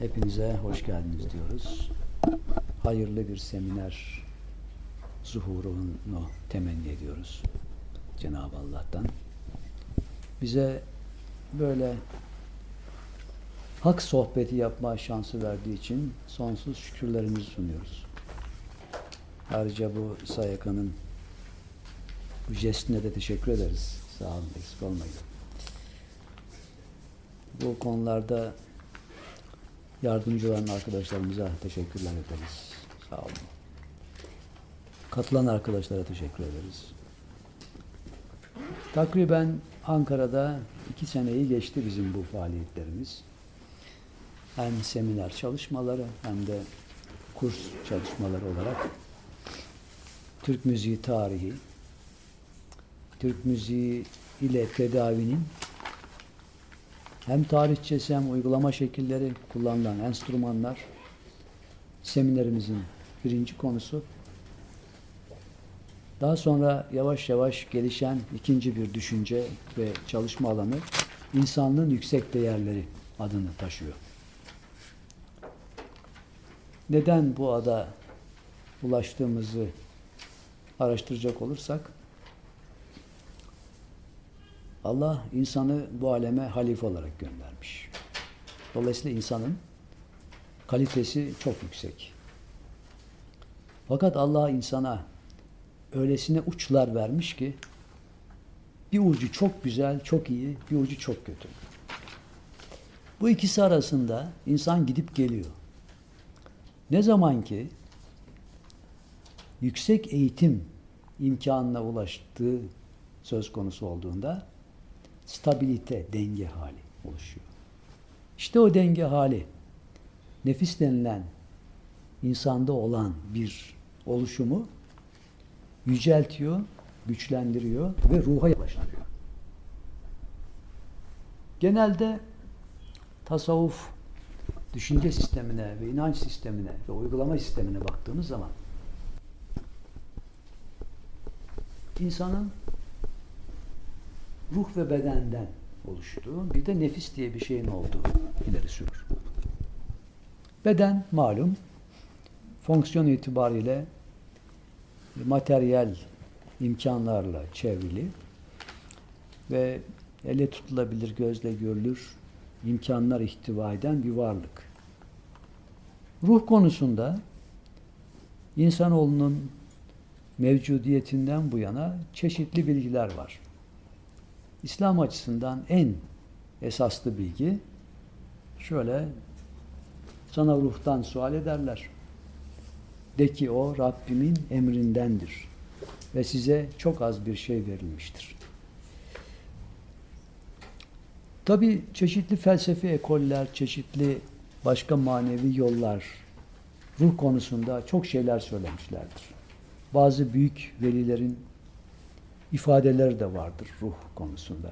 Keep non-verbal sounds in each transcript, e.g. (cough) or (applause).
Hepinize hoş geldiniz diyoruz. Hayırlı bir seminer zuhurunu temenni ediyoruz Cenab-ı Allah'tan. Bize böyle hak sohbeti yapma şansı verdiği için sonsuz şükürlerimizi sunuyoruz. Ayrıca bu Sayaka'nın bu jestine de teşekkür ederiz. Sağ olun, eksik olmayın. Bu konularda yardımcı olan arkadaşlarımıza teşekkürler ederiz. Sağ olun. Katılan arkadaşlara teşekkür ederiz. Takriben Ankara'da iki seneyi geçti bizim bu faaliyetlerimiz. Hem seminer çalışmaları hem de kurs çalışmaları olarak Türk müziği tarihi, Türk müziği ile tedavinin hem tarihçesi hem uygulama şekilleri kullanılan enstrümanlar seminerimizin birinci konusu. Daha sonra yavaş yavaş gelişen ikinci bir düşünce ve çalışma alanı insanlığın yüksek değerleri adını taşıyor. Neden bu ada ulaştığımızı araştıracak olursak Allah insanı bu aleme halife olarak göndermiş. Dolayısıyla insanın kalitesi çok yüksek. Fakat Allah insana öylesine uçlar vermiş ki bir ucu çok güzel, çok iyi, bir ucu çok kötü. Bu ikisi arasında insan gidip geliyor. Ne zaman ki yüksek eğitim imkanına ulaştığı söz konusu olduğunda stabilite, denge hali oluşuyor. İşte o denge hali nefis denilen insanda olan bir oluşumu yüceltiyor, güçlendiriyor ve ruha yaklaştırıyor. Genelde tasavvuf düşünce sistemine ve inanç sistemine ve uygulama sistemine baktığımız zaman insanın ruh ve bedenden oluştuğu, bir de nefis diye bir şeyin olduğu ileri sürür. Beden malum fonksiyon itibariyle materyal imkanlarla çevrili ve ele tutulabilir, gözle görülür imkanlar ihtiva eden bir varlık. Ruh konusunda insanoğlunun mevcudiyetinden bu yana çeşitli bilgiler var. İslam açısından en esaslı bilgi şöyle sana ruhtan sual ederler. De ki o Rabbimin emrindendir ve size çok az bir şey verilmiştir. Tabi çeşitli felsefi ekoller, çeşitli başka manevi yollar ruh konusunda çok şeyler söylemişlerdir. Bazı büyük velilerin ifadeleri de vardır ruh konusunda.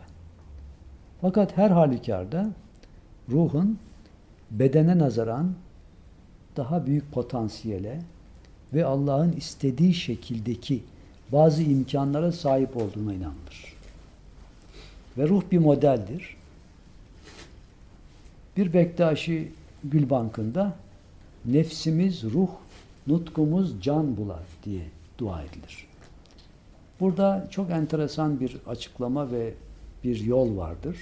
Fakat her halükarda ruhun bedene nazaran daha büyük potansiyele ve Allah'ın istediği şekildeki bazı imkanlara sahip olduğuna inanılır. Ve ruh bir modeldir. Bir Bektaşi Gül Bankı'nda nefsimiz ruh, nutkumuz can bular diye dua edilir. Burada çok enteresan bir açıklama ve bir yol vardır.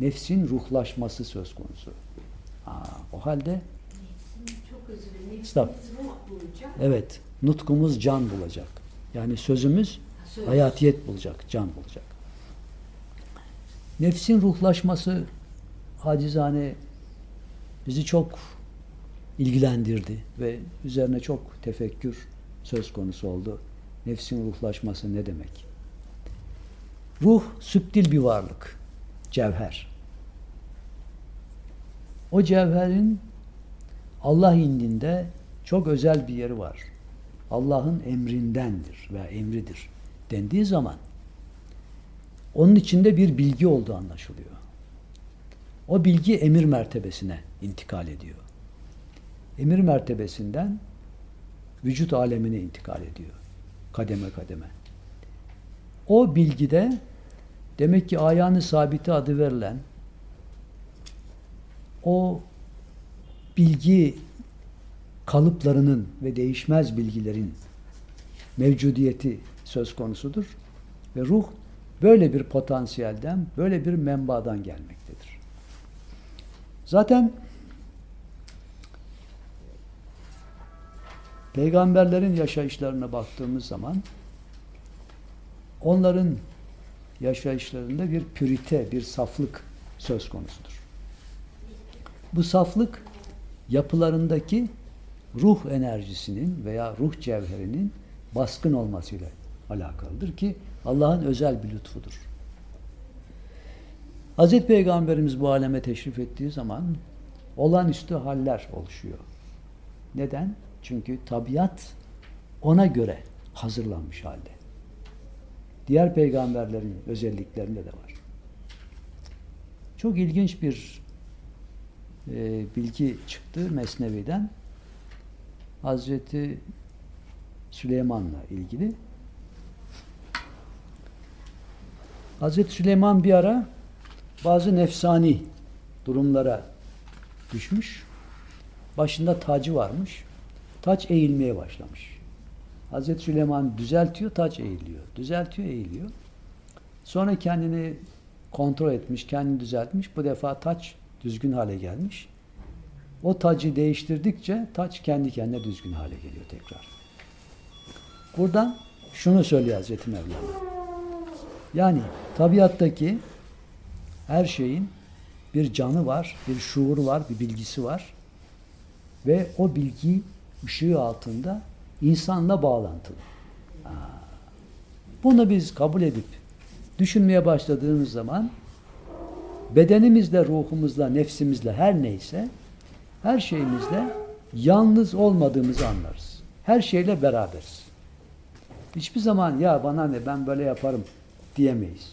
Nefsin ruhlaşması söz konusu. Aa, o halde. Stop. Evet nutkumuz can bulacak. Yani sözümüz Ha, söz. hayatiyet bulacak, can bulacak. Nefsin ruhlaşması acizane bizi çok ilgilendirdi ve üzerine çok tefekkür söz konusu oldu. Nefsin ruhlaşması ne demek? Ruh süptil bir varlık, cevher. O cevherin Allah indinde çok özel bir yeri var. Allah'ın emrindendir veya emridir dendiği zaman onun içinde bir bilgi olduğu anlaşılıyor. O bilgi emir mertebesine intikal ediyor. Emir mertebesinden vücut alemine intikal ediyor. Kademe kademe. O bilgide demek ki ayağını sabiti adı verilen o bilgi kalıplarının ve değişmez bilgilerin mevcudiyeti söz konusudur. Ve ruh böyle bir potansiyelden, böyle bir menbadan gelmektedir. Zaten peygamberlerin yaşayışlarına baktığımız zaman onların yaşayışlarında bir pürite, bir saflık söz konusudur. Bu saflık yapılarındaki ruh enerjisinin veya ruh cevherinin baskın olmasıyla alakalıdır ki Allah'ın özel bir lütfudur. Hazreti Peygamberimiz bu aleme teşrif ettiği zaman olağanüstü haller oluşuyor. Neden? Çünkü tabiat ona göre hazırlanmış halde. Diğer peygamberlerin özelliklerinde de var. Çok ilginç bir e, bilgi çıktı Mesnevi'den. Hazreti Süleyman'la ilgili. Hazreti Süleyman bir ara bazı nefsani durumlara düşmüş. Başında tacı varmış. Taç eğilmeye başlamış. Hazreti Süleyman düzeltiyor, taç eğiliyor. Düzeltiyor, eğiliyor. Sonra kendini kontrol etmiş, kendini düzeltmiş. Bu defa taç düzgün hale gelmiş. O tacı değiştirdikçe taç kendi kendine düzgün hale geliyor tekrar. Buradan şunu söylüyor Hazreti Mevlana. Yani tabiattaki her şeyin bir canı var, bir şuuru var, bir bilgisi var. Ve o bilgi ışığı altında insanla bağlantılı. Bunu biz kabul edip düşünmeye başladığımız zaman bedenimizle, ruhumuzla, nefsimizle her neyse her şeyimizle yalnız olmadığımızı anlarız. Her şeyle beraberiz. Hiçbir zaman ya bana ne ben böyle yaparım diyemeyiz.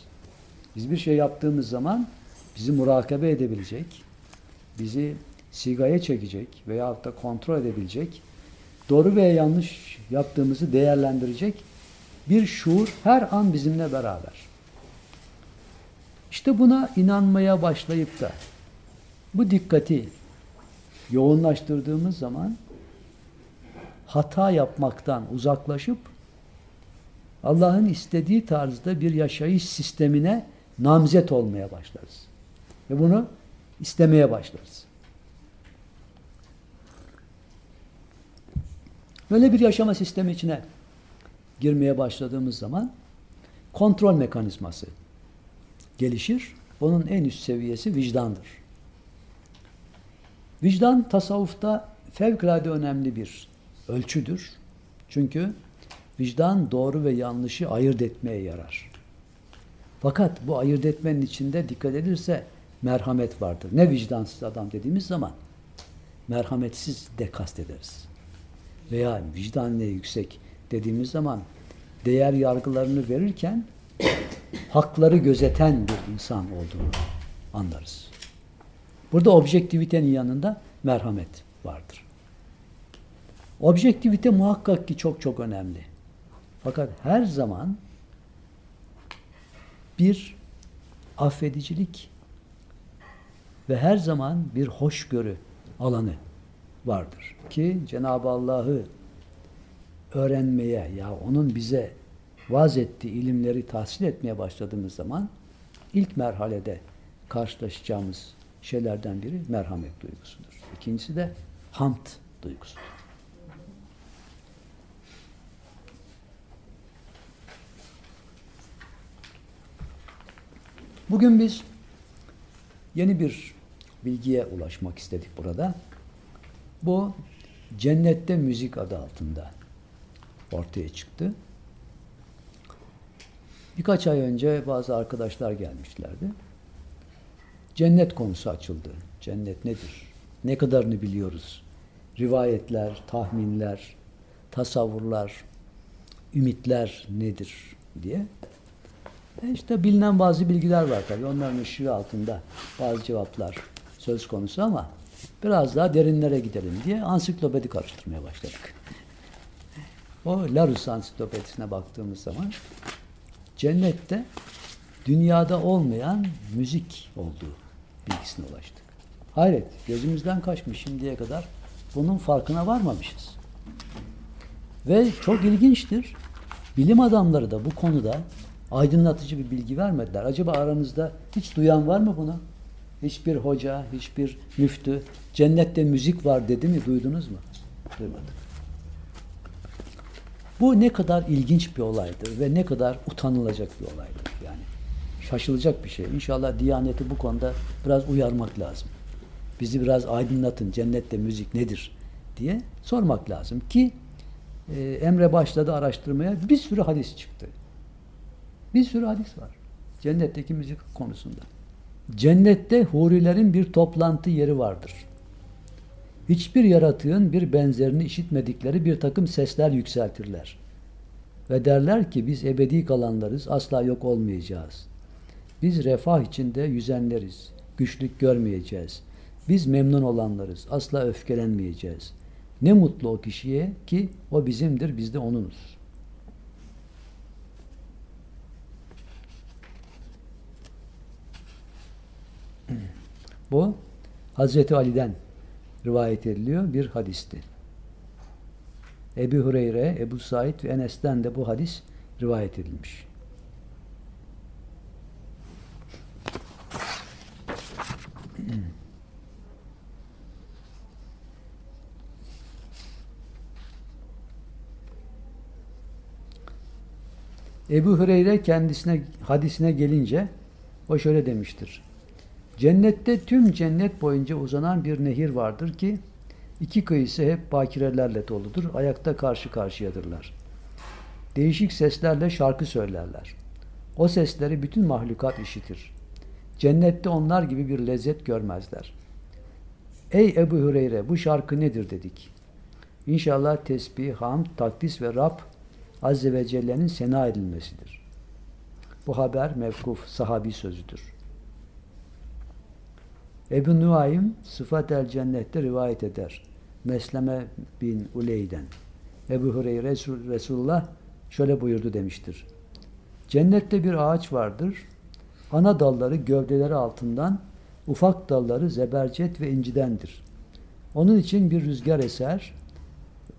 Biz bir şey yaptığımız zaman bizi murakabe edebilecek, bizi sigaya çekecek veyahut da kontrol edebilecek, doğru veya yanlış yaptığımızı değerlendirecek bir şuur her an bizimle beraber. İşte buna inanmaya başlayıp da bu dikkati yoğunlaştırdığımız zaman hata yapmaktan uzaklaşıp Allah'ın istediği tarzda bir yaşayış sistemine namzet olmaya başlarız. Ve bunu istemeye başlarız. Böyle bir yaşama sistemi içine girmeye başladığımız zaman kontrol mekanizması gelişir. Onun en üst seviyesi vicdandır. Vicdan tasavvufta fevkalade önemli bir ölçüdür. Çünkü vicdan doğru ve yanlışı ayırt etmeye yarar. Fakat bu ayırt etmenin içinde dikkat edilirse merhamet vardır. Ne vicdansız adam dediğimiz zaman merhametsiz de kastederiz. Veya vicdan ne yüksek dediğimiz zaman değer yargılarını verirken hakları gözeten bir insan olduğunu anlarız. Burada objektivitenin yanında merhamet vardır. Objektivite muhakkak ki çok çok önemli. Fakat her zaman bir affedicilik ve her zaman bir hoşgörü alanı vardır. Ki Cenab-ı Allah'ı öğrenmeye ya onun bize vaz ettiği ilimleri tahsil etmeye başladığımız zaman ilk merhalede karşılaşacağımız şeylerden biri merhamet duygusudur. İkincisi de hamd duygusudur. Bugün biz yeni bir bilgiye ulaşmak istedik burada. Bu Cennette Müzik adı altında ortaya çıktı. Birkaç ay önce bazı arkadaşlar gelmişlerdi. Cennet konusu açıldı. Cennet nedir? Ne kadarını biliyoruz? Rivayetler, tahminler, tasavvurlar, ümitler nedir diye. E işte bilinen bazı bilgiler var tabii. Onların ışığı altında bazı cevaplar söz konusu ama biraz daha derinlere gidelim diye ansiklopedi karıştırmaya başladık. O Larus ansiklopedisine baktığımız zaman cennette dünyada olmayan müzik olduğu bilgisine ulaştık. Hayret, gözümüzden kaçmış şimdiye kadar. Bunun farkına varmamışız. Ve çok ilginçtir. Bilim adamları da bu konuda aydınlatıcı bir bilgi vermediler. Acaba aranızda hiç duyan var mı bunu? Hiçbir hoca, hiçbir müftü cennette müzik var dedi mi? Duydunuz mu? Duymadık. Bu ne kadar ilginç bir olaydır ve ne kadar utanılacak bir olaydır yani. Şaşılacak bir şey. İnşallah Diyaneti bu konuda biraz uyarmak lazım. Bizi biraz aydınlatın. Cennette müzik nedir diye sormak lazım ki e, Emre başladı araştırmaya. Bir sürü hadis çıktı. Bir sürü hadis var. Cennetteki müzik konusunda. Cennette hurilerin bir toplantı yeri vardır. Hiçbir yaratığın bir benzerini işitmedikleri bir takım sesler yükseltirler. Ve derler ki biz ebedi kalanlarız, asla yok olmayacağız. Biz refah içinde yüzenleriz, güçlük görmeyeceğiz. Biz memnun olanlarız, asla öfkelenmeyeceğiz. Ne mutlu o kişiye ki o bizimdir, biz de onunuz. Bu Hazreti Ali'den rivayet ediliyor bir hadisti. Ebu Hureyre, Ebu Said ve Enes'ten de bu hadis rivayet edilmiş. Ebu Hureyre kendisine hadisine gelince o şöyle demiştir. Cennette tüm cennet boyunca uzanan bir nehir vardır ki iki kıyısı hep bakirelerle doludur. Ayakta karşı karşıyadırlar. Değişik seslerle şarkı söylerler. O sesleri bütün mahlukat işitir. Cennette onlar gibi bir lezzet görmezler. Ey Ebu Hureyre bu şarkı nedir dedik. İnşallah tesbih, hamd, takdis ve Rab Azze ve Celle'nin sena edilmesidir. Bu haber mevkuf, sahabi sözüdür. Ebu Nuaym Sıfat el Cennet'te rivayet eder. Mesleme bin Uley'den. Ebu Hureyre Resul, Resulullah şöyle buyurdu demiştir. Cennette bir ağaç vardır. Ana dalları gövdeleri altından, ufak dalları zebercet ve incidendir. Onun için bir rüzgar eser,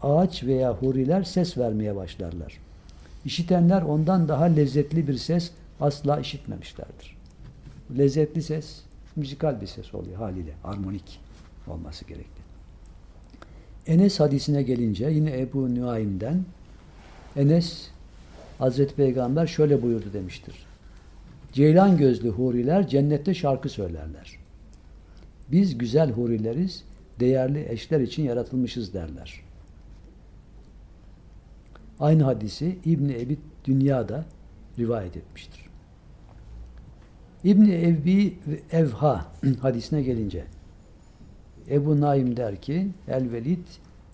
ağaç veya huriler ses vermeye başlarlar. İşitenler ondan daha lezzetli bir ses asla işitmemişlerdir. Lezzetli ses, müzikal bir ses oluyor haliyle. Armonik olması gerekli. Enes hadisine gelince yine Ebu Nuaym'den Enes Hazreti Peygamber şöyle buyurdu demiştir. Ceylan gözlü huriler cennette şarkı söylerler. Biz güzel hurileriz, değerli eşler için yaratılmışız derler. Aynı hadisi İbni Ebi Dünya'da rivayet etmiştir. İbni Ebi Evha hadisine gelince Ebu Naim der ki El Velid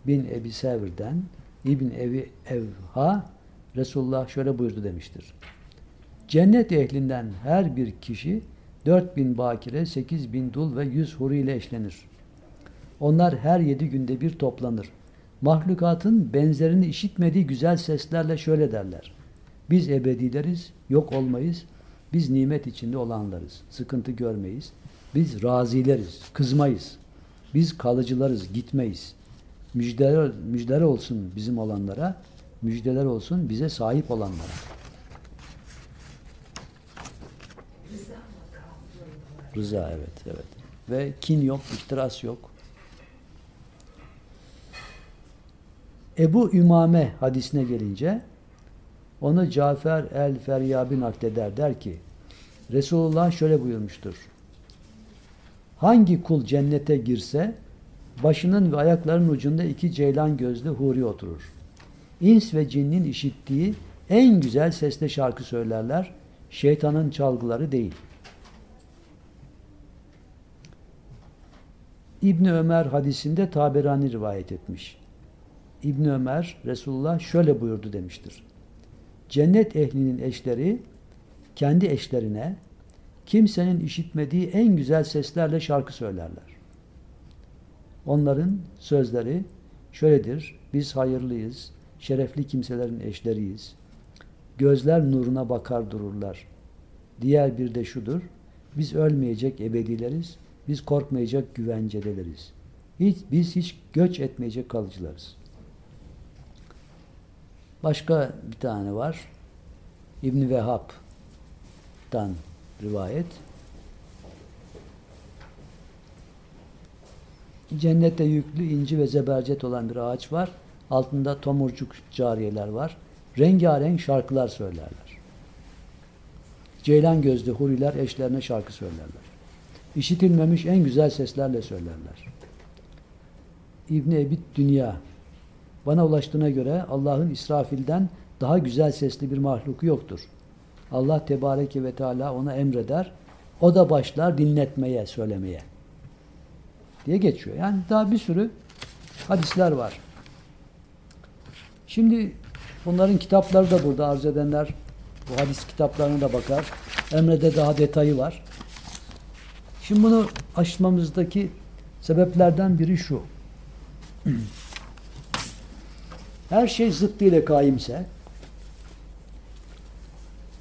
bin Ebi Sevir'den İbn Ebi Evha Resulullah şöyle buyurdu demiştir. Cennet ehlinden her bir kişi 4000 bakire, 8000 dul ve 100 huri ile eşlenir. Onlar her yedi günde bir toplanır. Mahlukatın benzerini işitmediği güzel seslerle şöyle derler. Biz ebedileriz, yok olmayız. Biz nimet içinde olanlarız. Sıkıntı görmeyiz. Biz razileriz, kızmayız. Biz kalıcılarız, gitmeyiz. Müjdeler, müjdeler olsun bizim olanlara, müjdeler olsun bize sahip olanlara. Rıza evet, evet. Ve kin yok, ihtiras yok. Ebu Ümame hadisine gelince onu Cafer el-Feryabi nakleder der ki Resulullah şöyle buyurmuştur. Hangi kul cennete girse başının ve ayaklarının ucunda iki ceylan gözlü huri oturur. İns ve cinnin işittiği en güzel sesle şarkı söylerler. Şeytanın çalgıları değil. İbni Ömer hadisinde Taberani rivayet etmiş. İbni Ömer Resulullah şöyle buyurdu demiştir. Cennet ehlinin eşleri kendi eşlerine kimsenin işitmediği en güzel seslerle şarkı söylerler. Onların sözleri şöyledir. Biz hayırlıyız, şerefli kimselerin eşleriyiz. Gözler nuruna bakar dururlar. Diğer bir de şudur. Biz ölmeyecek ebedileriz. Biz korkmayacak güvencedeleriz. Hiç, biz hiç göç etmeyecek kalıcılarız. Başka bir tane var. İbn Vehhab'dan rivayet. Cennette yüklü inci ve zebercet olan bir ağaç var. Altında tomurcuk cariyeler var. Rengarenk şarkılar söylerler. Ceylan gözlü huriler eşlerine şarkı söylerler. İşitilmemiş en güzel seslerle söylerler. İbni Ebit Dünya bana ulaştığına göre Allah'ın İsrafil'den daha güzel sesli bir mahluku yoktur. Allah Tebareke ve Teala ona emreder. O da başlar dinletmeye, söylemeye. Diye geçiyor. Yani daha bir sürü hadisler var. Şimdi bunların kitapları da burada arz edenler bu hadis kitaplarına da bakar. Emre'de daha detayı var. Şimdi bunu açmamızdaki sebeplerden biri şu. (clears throat) Her şey zıttıyla kaimse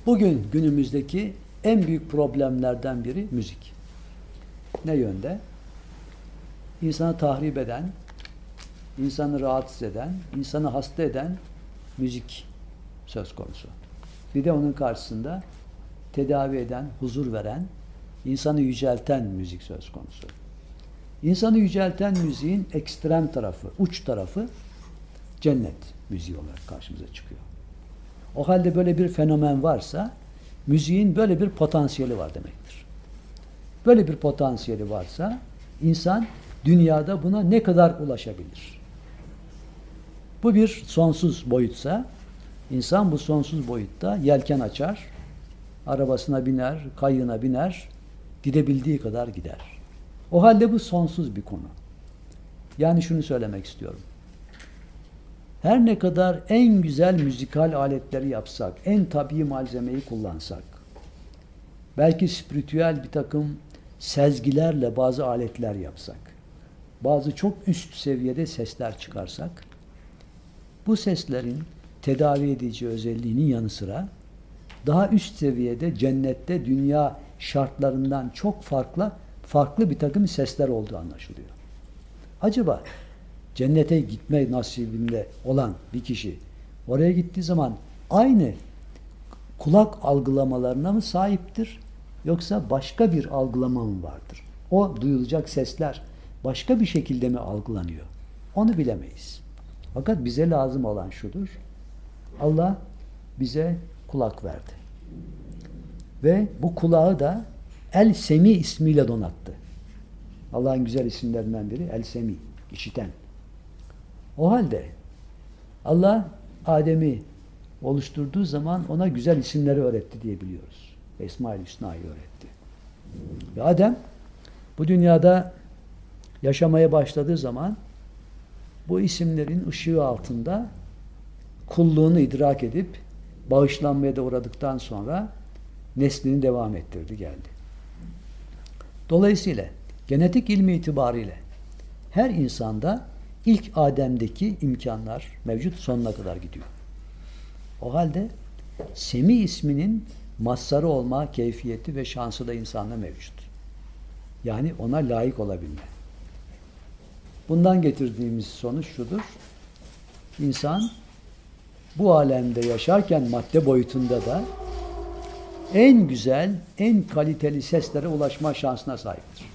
bugün günümüzdeki en büyük problemlerden biri müzik. Ne yönde? İnsanı tahrip eden, insanı rahatsız eden, insanı hasta eden müzik söz konusu. Bir de onun karşısında tedavi eden, huzur veren, insanı yücelten müzik söz konusu. İnsanı yücelten müziğin ekstrem tarafı, uç tarafı cennet müziği olarak karşımıza çıkıyor. O halde böyle bir fenomen varsa müziğin böyle bir potansiyeli var demektir. Böyle bir potansiyeli varsa insan dünyada buna ne kadar ulaşabilir? Bu bir sonsuz boyutsa insan bu sonsuz boyutta yelken açar, arabasına biner, kayığına biner, gidebildiği kadar gider. O halde bu sonsuz bir konu. Yani şunu söylemek istiyorum. Her ne kadar en güzel müzikal aletleri yapsak, en tabii malzemeyi kullansak, belki spiritüel bir takım sezgilerle bazı aletler yapsak, bazı çok üst seviyede sesler çıkarsak, bu seslerin tedavi edici özelliğinin yanı sıra daha üst seviyede cennette dünya şartlarından çok farklı farklı bir takım sesler olduğu anlaşılıyor. Acaba cennete gitme nasibinde olan bir kişi oraya gittiği zaman aynı kulak algılamalarına mı sahiptir yoksa başka bir algılama mı vardır? O duyulacak sesler başka bir şekilde mi algılanıyor? Onu bilemeyiz. Fakat bize lazım olan şudur. Allah bize kulak verdi. Ve bu kulağı da El Semi ismiyle donattı. Allah'ın güzel isimlerinden biri El Semi, işiten. O halde Allah Adem'i oluşturduğu zaman ona güzel isimleri öğretti diye biliyoruz. Esma-ül Hüsna'yı öğretti. Ve Adem bu dünyada yaşamaya başladığı zaman bu isimlerin ışığı altında kulluğunu idrak edip bağışlanmaya da uğradıktan sonra neslini devam ettirdi geldi. Dolayısıyla genetik ilmi itibariyle her insanda ilk Adem'deki imkanlar mevcut sonuna kadar gidiyor. O halde Semi isminin mazharı olma keyfiyeti ve şansı da insanda mevcut. Yani ona layık olabilme. Bundan getirdiğimiz sonuç şudur. İnsan bu alemde yaşarken madde boyutunda da en güzel, en kaliteli seslere ulaşma şansına sahiptir.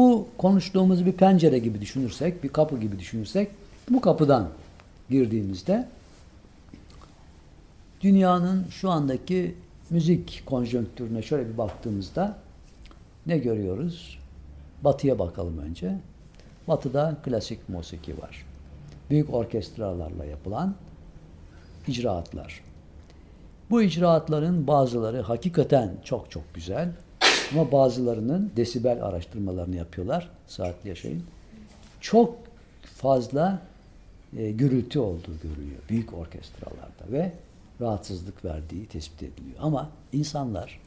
Bu konuştuğumuz bir pencere gibi düşünürsek, bir kapı gibi düşünürsek, bu kapıdan girdiğimizde dünyanın şu andaki müzik konjonktürüne şöyle bir baktığımızda ne görüyoruz? Batıya bakalım önce. Batı'da klasik musiki var. Büyük orkestralarla yapılan icraatlar. Bu icraatların bazıları hakikaten çok çok güzel ama bazılarının desibel araştırmalarını yapıyorlar. Saatli yaşayın. Çok fazla e, gürültü olduğu görülüyor büyük orkestralarda ve rahatsızlık verdiği tespit ediliyor. Ama insanlar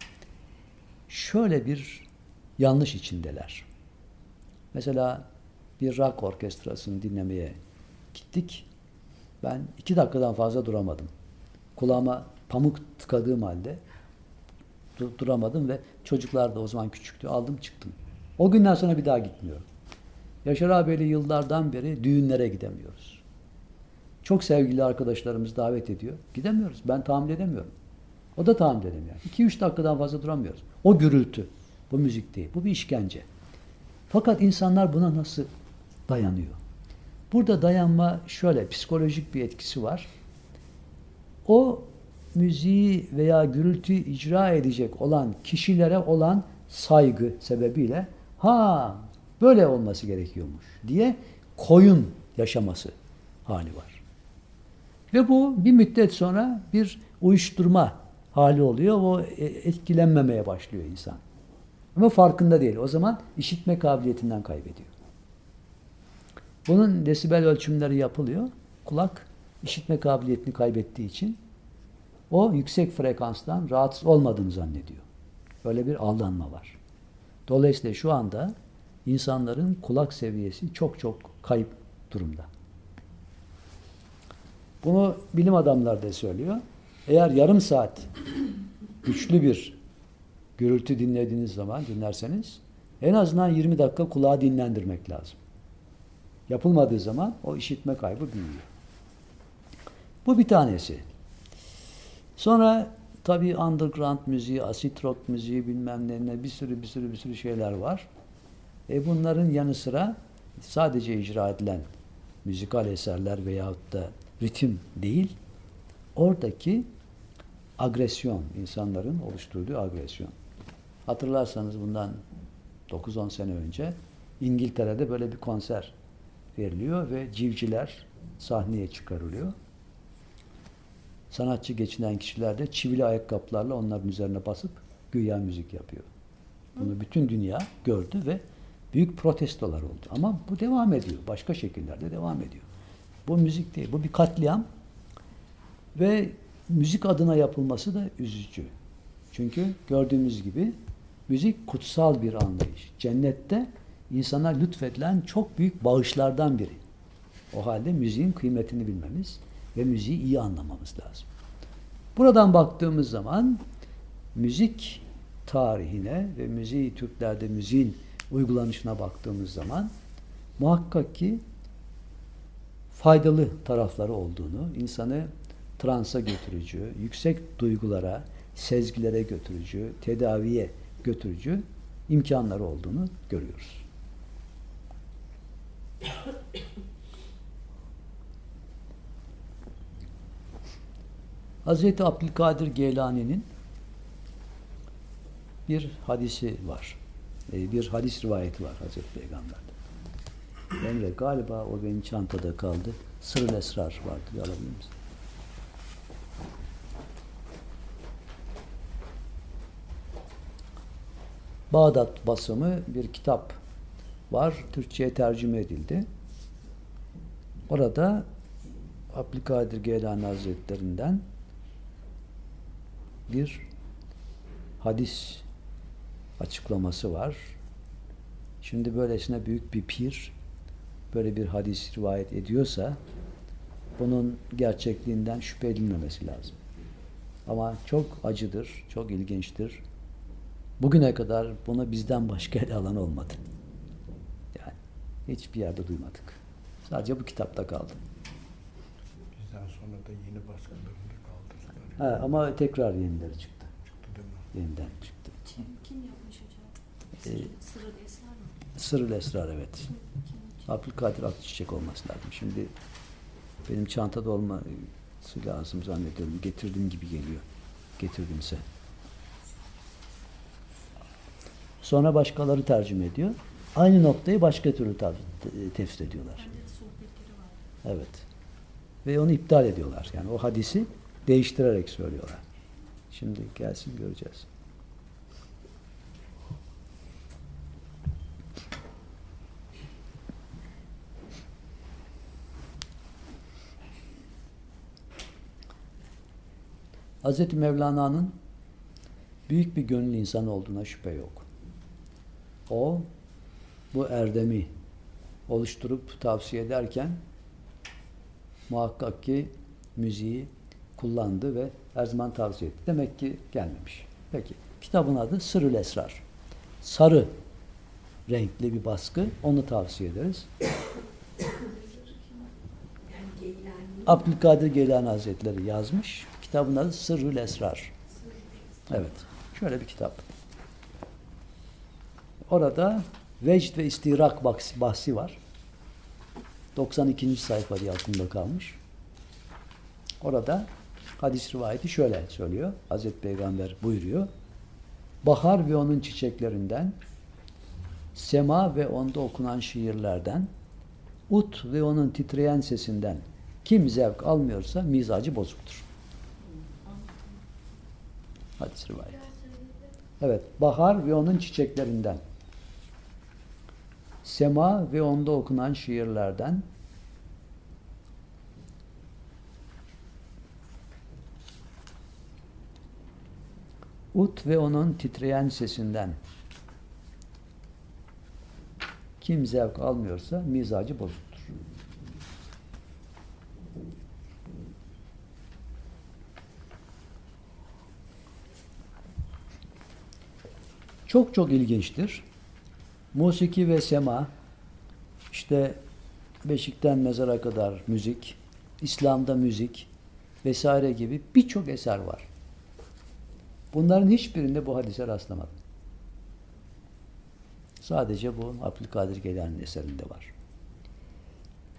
şöyle bir yanlış içindeler. Mesela bir rock orkestrasını dinlemeye gittik. Ben iki dakikadan fazla duramadım. Kulağıma pamuk tıkadığım halde duramadım ve çocuklar da o zaman küçüktü. Aldım çıktım. O günden sonra bir daha gitmiyorum. Yaşar abiyle yıllardan beri düğünlere gidemiyoruz. Çok sevgili arkadaşlarımız davet ediyor. Gidemiyoruz. Ben tahammül edemiyorum. O da tahammül edemiyor. 2-3 dakikadan fazla duramıyoruz. O gürültü. Bu müzik değil. Bu bir işkence. Fakat insanlar buna nasıl dayanıyor? Burada dayanma şöyle psikolojik bir etkisi var. O müziği veya gürültüyü icra edecek olan kişilere olan saygı sebebiyle ha böyle olması gerekiyormuş diye koyun yaşaması hali var. Ve bu bir müddet sonra bir uyuşturma hali oluyor. O e, etkilenmemeye başlıyor insan. Ama farkında değil. O zaman işitme kabiliyetinden kaybediyor. Bunun desibel ölçümleri yapılıyor. Kulak işitme kabiliyetini kaybettiği için o yüksek frekanstan rahatsız olmadığını zannediyor. Böyle bir aldanma var. Dolayısıyla şu anda insanların kulak seviyesi çok çok kayıp durumda. Bunu bilim adamları da söylüyor. Eğer yarım saat (clears throat) güçlü bir gürültü dinlediğiniz zaman dinlerseniz en azından 20 dakika kulağı dinlendirmek lazım. Yapılmadığı zaman o işitme kaybı büyüyor. Bu bir tanesi. Sonra tabii underground müziği, acid rock müziği bilmem ne bir sürü bir sürü bir sürü şeyler var. E bunların yanı sıra sadece icra edilen müzikal eserler veyahut da ritim değil, oradaki agresyon, insanların oluşturduğu agresyon. Hatırlarsanız bundan 9-10 sene önce İngiltere'de böyle bir konser veriliyor ve civciler sahneye çıkarılıyor. Sanatçı geçinen kişiler de çivili ayakkabılarla onların üzerine basıp güya müzik yapıyor. Bunu bütün dünya gördü ve büyük protestolar oldu. Ama bu devam ediyor. Başka şekillerde devam ediyor. Bu müzik değil. Bu bir katliam. Ve müzik adına yapılması da üzücü. Çünkü gördüğümüz gibi müzik kutsal bir anlayış. Cennette insana lütfedilen çok büyük bağışlardan biri. O halde müziğin kıymetini bilmemiz ve müziği iyi anlamamız lazım. Buradan baktığımız zaman müzik tarihine ve müziği Türklerde müziğin uygulanışına baktığımız zaman muhakkak ki faydalı tarafları olduğunu, insanı transa götürücü, yüksek duygulara, sezgilere götürücü, tedaviye götürücü imkanları olduğunu görüyoruz. Hazreti Abdülkadir Geylani'nin bir hadisi var. Ee, Bir hadis rivayeti var Hazreti Peygamber'den. Emre galiba o benim çantada kaldı. Sırrı Esrar vardı. Bir alabilir misin? Bağdat basımı bir kitap var. Türkçe'ye tercüme edildi. Orada Abdülkadir Geylani Hazretlerinden bir hadis açıklaması var. Şimdi böylesine büyük bir pir böyle bir hadis rivayet ediyorsa bunun gerçekliğinden şüphe edilmemesi lazım. Ama çok acıdır, çok ilginçtir. Bugüne kadar bunu bizden başka ele alan olmadı. Yani hiçbir yerde duymadık. Sadece bu kitapta kaldı. Bizden sonra da yeni baskılarında. Ha, ama tekrar yenileri çıktı. Çıktı değil mi? Yeniden çıktı. Kim, kim yapmış hocam? Ee, Sırrı Esrar mı? Sırrı Esrar evet. Kim, kim? Abdülkadir Akçiçek olması lazım. Şimdi benim çantada olması lazım zannediyorum. Getirdim gibi geliyor. Getirdimse. Sonra başkaları tercüme ediyor. Aynı noktayı başka türlü tefsir ediyorlar. Evet. Ve onu iptal ediyorlar. Yani o hadisi değiştirerek söylüyorlar. Şimdi gelsin göreceğiz. Hz. Mevlana'nın büyük bir gönül insanı olduğuna şüphe yok. O bu erdemi oluşturup tavsiye ederken muhakkak ki müziği kullandı ve her zaman tavsiye etti. Demek ki gelmemiş. Peki. Kitabın adı Sırrül Esrar. Sarı renkli bir baskı. Onu tavsiye ederiz. Abdülkadir Geylani Hazretleri yazmış. Kitabın adı Sırrül Esrar. Evet. Şöyle bir kitap. Orada vecd ve istirak bahsi var. 92. sayfa diye aklımda kalmış. Orada hadis rivayeti şöyle söylüyor. Hazreti Peygamber buyuruyor. Bahar ve onun çiçeklerinden, sema ve onda okunan şiirlerden, ut ve onun titreyen sesinden kim zevk almıyorsa mizacı bozuktur. Hadis rivayeti. Evet, bahar ve onun çiçeklerinden, sema ve onda okunan şiirlerden, ut ve onun titreyen sesinden kim zevk almıyorsa mizacı bozuktur. Çok çok ilginçtir. Musiki ve sema, işte beşikten mezara kadar müzik, İslam'da müzik vesaire gibi birçok eser var. Bunların hiçbirinde bu hadise rastlamadım. Sadece bu Abdülkadir Geylani'nin eserinde var.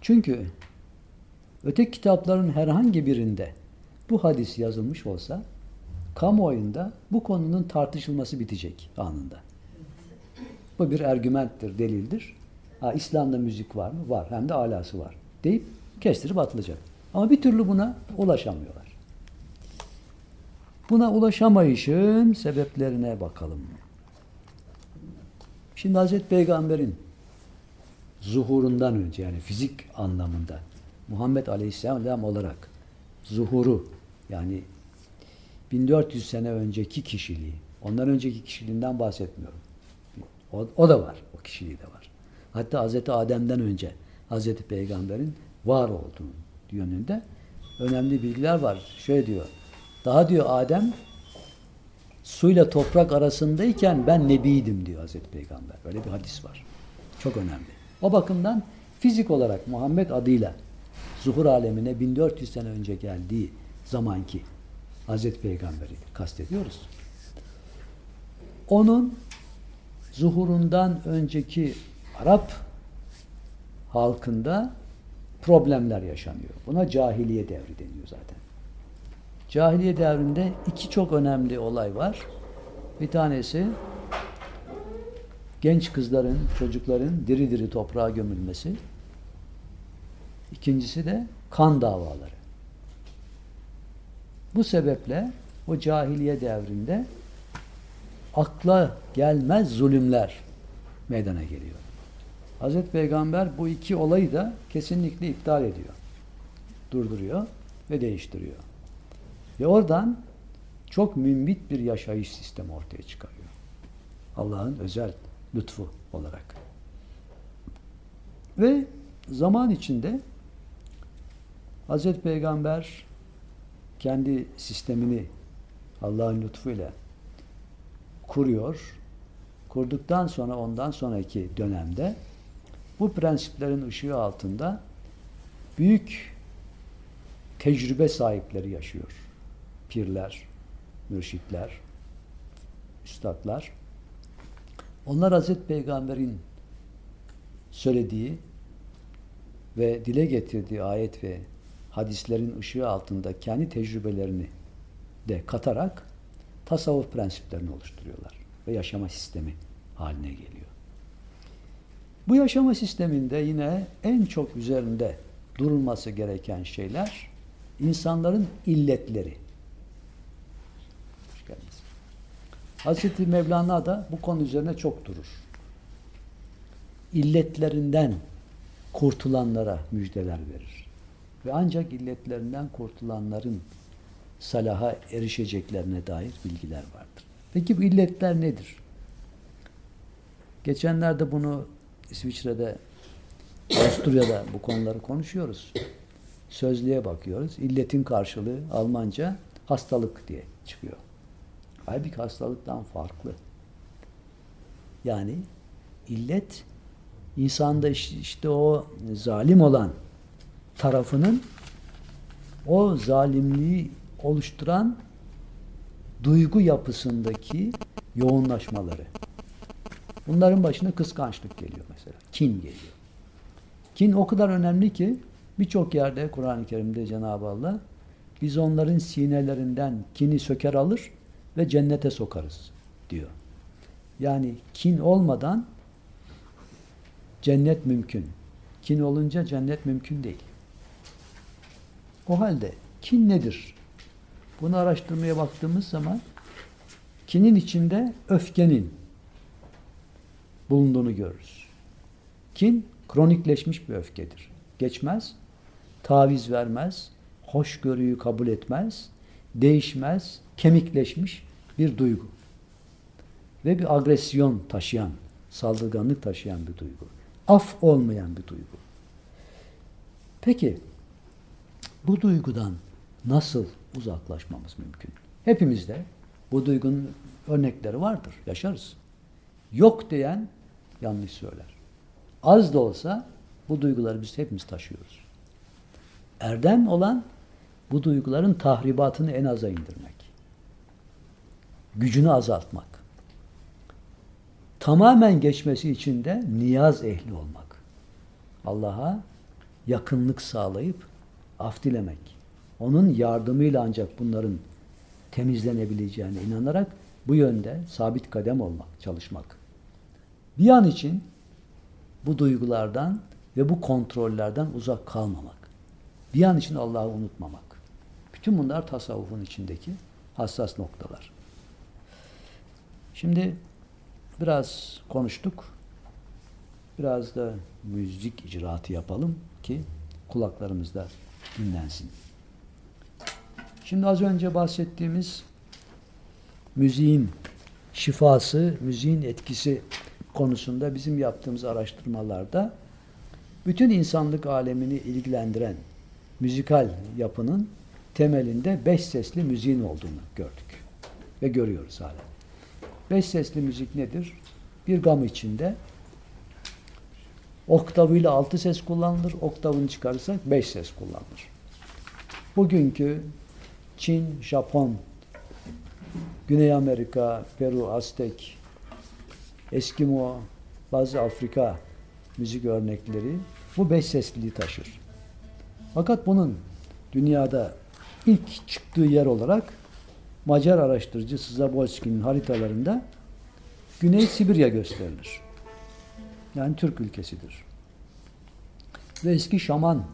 Çünkü öteki kitapların herhangi birinde bu hadis yazılmış olsa kamuoyunda bu konunun tartışılması bitecek anında. Bu bir argümenttir, delildir. Ha, İslam'da müzik var mı? Var. Hem de alası var. Deyip kestirip atılacak. Ama bir türlü buna ulaşamıyorlar. Buna ulaşamayışın sebeplerine bakalım. Şimdi Hazreti Peygamber'in zuhurundan önce yani fizik anlamında Muhammed Aleyhisselam olarak zuhuru yani 1400 sene önceki kişiliği, ondan önceki kişiliğinden bahsetmiyorum. O, o da var, o kişiliği de var. Hatta Hazreti Adem'den önce Hazreti Peygamber'in var olduğu yönünde önemli bilgiler var. Şöyle diyor, daha diyor Adem suyla toprak arasındayken ben nebiydim diyor Hazreti Peygamber. Öyle bir hadis var. Çok önemli. O bakımdan fizik olarak Muhammed adıyla zuhur alemine 1400 sene önce geldiği zamanki Hazreti Peygamber'i kastediyoruz. Onun zuhurundan önceki Arap halkında problemler yaşanıyor. Buna cahiliye devri deniyor zaten. Cahiliye devrinde iki çok önemli olay var. Bir tanesi genç kızların, çocukların diri diri toprağa gömülmesi. İkincisi de kan davaları. Bu sebeple o cahiliye devrinde akla gelmez zulümler meydana geliyor. Hazreti Peygamber bu iki olayı da kesinlikle iptal ediyor. Durduruyor ve değiştiriyor. Ve oradan çok mümbit bir yaşayış sistemi ortaya çıkarıyor. Allah'ın özel lütfu olarak. Ve zaman içinde Hazreti Peygamber kendi sistemini Allah'ın lütfuyla kuruyor. Kurduktan sonra ondan sonraki dönemde bu prensiplerin ışığı altında büyük tecrübe sahipleri yaşıyor. Pirler, mürşitler, üstadlar. Onlar Hazreti Peygamber'in söylediği ve dile getirdiği ayet ve hadislerin ışığı altında kendi tecrübelerini de katarak tasavvuf prensiplerini oluşturuyorlar ve yaşama sistemi haline geliyor. Bu yaşama sisteminde yine en çok üzerinde durulması gereken şeyler insanların illetleri. Hoş geldiniz. Hazreti Mevlana da bu konu üzerine çok durur. İlletlerinden kurtulanlara müjdeler verir. Ve ancak illetlerinden kurtulanların salaha erişeceklerine dair bilgiler vardır. Peki bu illetler nedir? Geçenlerde bunu İsviçre'de, Avusturya'da bu konuları konuşuyoruz. sözlüğe bakıyoruz. İlletin karşılığı Almanca hastalık diye çıkıyor. Halbuki hastalıktan farklı. Yani illet insanda işte, o zalim olan tarafının o zalimliği oluşturan duygu yapısındaki yoğunlaşmaları. Bunların başına kıskançlık geliyor mesela. Kin geliyor. Kin o kadar önemli ki birçok yerde Kur'an-ı Kerim'de Cenab-ı Allah biz onların sinelerinden kini söker alır ve cennete sokarız diyor. Yani kin olmadan cennet mümkün. Kin olunca cennet mümkün değil. O halde kin nedir? Bunu araştırmaya baktığımız zaman kinin içinde öfkenin bulunduğunu görürüz. Kin kronikleşmiş bir öfkedir. Geçmez, taviz vermez, hoşgörüyü kabul etmez, değişmez, kemikleşmiş bir duygu. Ve bir agresyon taşıyan, saldırganlık taşıyan bir duygu. Af olmayan bir duygu. Peki, bu duygudan nasıl uzaklaşmamız mümkün? Hepimizde bu duygunun örnekleri vardır, yaşarız. Yok diyen yanlış söyler. Az da olsa bu duyguları biz hepimiz taşıyoruz. Erdem olan bu duyguların tahribatını en aza indirmek. Gücünü azaltmak. Tamamen geçmesi için de niyaz ehli olmak. Allah'a yakınlık sağlayıp af dilemek. Onun yardımıyla ancak bunların temizlenebileceğine inanarak bu yönde sabit kadem olmak, çalışmak. Bir an için bu duygulardan ve bu kontrollerden uzak kalmamak. Bir an için Allah'ı unutmamak. Bütün bunlar tasavvufun içindeki hassas noktalar. Şimdi biraz konuştuk. Biraz da müzik icraatı yapalım ki kulaklarımızda dinlensin. Şimdi az önce bahsettiğimiz müziğin şifası, müziğin etkisi konusunda bizim yaptığımız araştırmalarda bütün insanlık alemini ilgilendiren müzikal yapının temelinde beş sesli müziğin olduğunu gördük ve görüyoruz hala. Beş sesli müzik nedir? Bir gam içinde oktavıyla altı ses kullanılır, oktavını çıkarırsak beş ses kullanılır. Bugünkü Çin, Japon, Güney Amerika, Peru, Aztek, Eskimo, bazı Afrika müzik örnekleri bu beş sesliliği taşır. Fakat bunun dünyada ilk çıktığı yer olarak Macar araştırıcı Zabolski'nin haritalarında Güney Sibirya gösterilir. Yani Türk ülkesidir. Ve eski şaman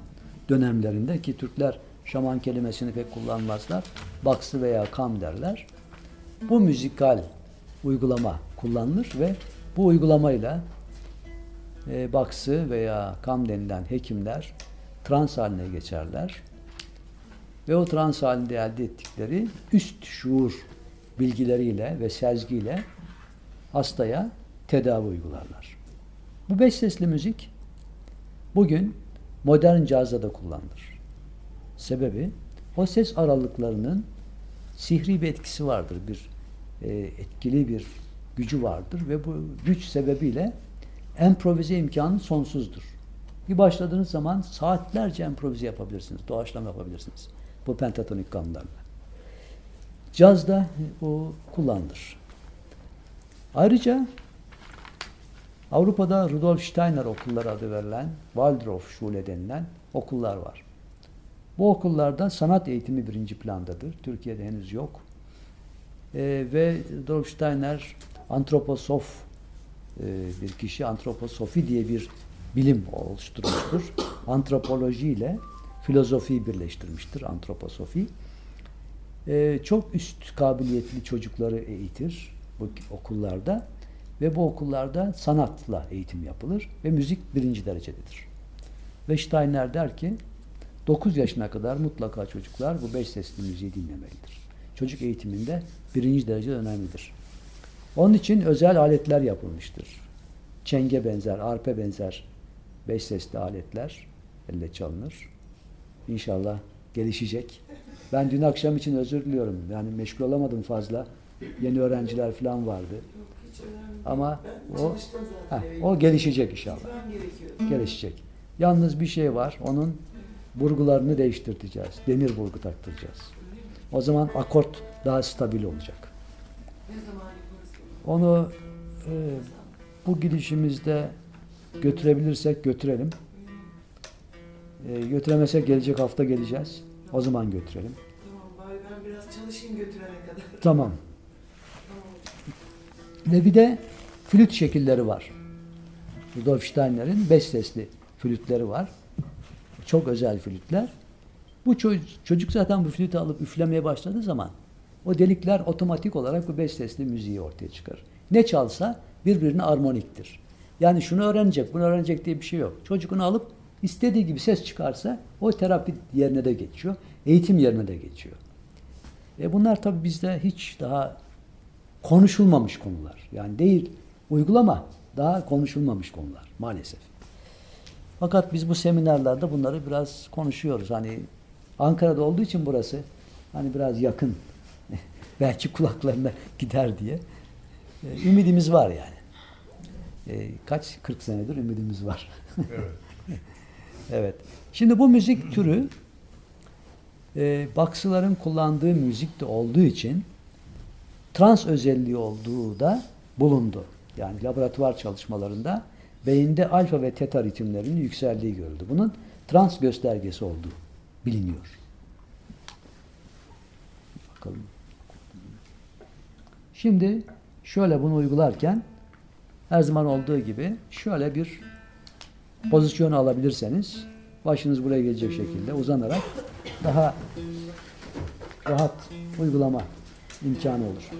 dönemlerinde ki Türkler şaman kelimesini pek kullanmazlar. Baksı veya kam derler. Bu müzikal uygulama kullanılır ve bu uygulamayla e, baksı veya kam denilen hekimler trans haline geçerler. Ve o trans halinde elde ettikleri üst şuur bilgileriyle ve sezgiyle hastaya tedavi uygularlar. Bu beş sesli müzik bugün modern cazda da kullanılır. Sebebi o ses aralıklarının sihri bir etkisi vardır. Bir e, etkili bir gücü vardır ve bu güç sebebiyle improvize imkanı sonsuzdur. Bir başladığınız zaman saatlerce improvize yapabilirsiniz, doğaçlama yapabilirsiniz. Bu pentatonik kanunlarla. Cazda bu kullanılır. Ayrıca Avrupa'da Rudolf Steiner okulları adı verilen Waldorf Schule denilen okullar var. Bu okullarda sanat eğitimi birinci plandadır. Türkiye'de henüz yok. Ee, ve Rudolf Steiner antroposof e, bir kişi antroposofi diye bir bilim oluşturmuştur. Antropoloji ile filozofiyi birleştirmiştir antroposofi. E, çok üst kabiliyetli çocukları eğitir bu okullarda ve bu okullarda sanatla eğitim yapılır ve müzik birinci derecededir. Ve Steiner der ki 9 yaşına kadar mutlaka çocuklar bu beş sesli müziği dinlemelidir. Çocuk eğitiminde birinci derece önemlidir. Onun için özel aletler yapılmıştır. Çenge benzer, arpe benzer beş sesli aletler elle çalınır. İnşallah gelişecek. Ben dün akşam için özür diliyorum. Yani meşgul olamadım fazla. Yeni öğrenciler falan vardı. Ama o heh, o gelişecek inşallah. Gelişecek. Yalnız bir şey var. Onun burgularını değiştirteceğiz. Demir burgu taktıracağız. O zaman akort daha stabil olacak. Onu e, bu gidişimizde götürebilirsek götürelim. E, götüremezsek gelecek hafta geleceğiz. O zaman götürelim. Tamam bari ben biraz çalışayım götürene kadar. (laughs) Tamam. Ve bir de flüt şekilleri var. Rudolf Steiner'in beş sesli flütleri var. Çok özel flütler. Bu çocuk, çocuk zaten bu flütü alıp üflemeye başladığı zaman o delikler otomatik olarak bu beş sesli müziği ortaya çıkarır. Ne çalsa birbirine armoniktir. Yani şunu öğrenecek, bunu öğrenecek diye bir şey yok. Çocuk onu alıp istediği gibi ses çıkarsa o terapi yerine de geçiyor. Eğitim yerine de geçiyor. E bunlar tabii bizde hiç daha konuşulmamış konular. Yani değil uygulama daha konuşulmamış konular maalesef. Fakat biz bu seminerlerde bunları biraz konuşuyoruz. Hani Ankara'da olduğu için burası hani biraz yakın. (laughs) Belki kulaklarına gider diye. E, ümidimiz var yani. E, kaç? 40 senedir ümidimiz var. Evet. (laughs) Evet. Şimdi bu müzik türü e, Baksıların kullandığı müzik de olduğu için trans özelliği olduğu da bulundu. Yani laboratuvar çalışmalarında beyinde alfa ve teta ritimlerinin yükseldiği görüldü. Bunun trans göstergesi olduğu biliniyor. Bakalım. Şimdi şöyle bunu uygularken her zaman olduğu gibi şöyle bir pozisyon alabilirseniz başınız buraya gelecek şekilde uzanarak daha rahat uygulama imkanı olur.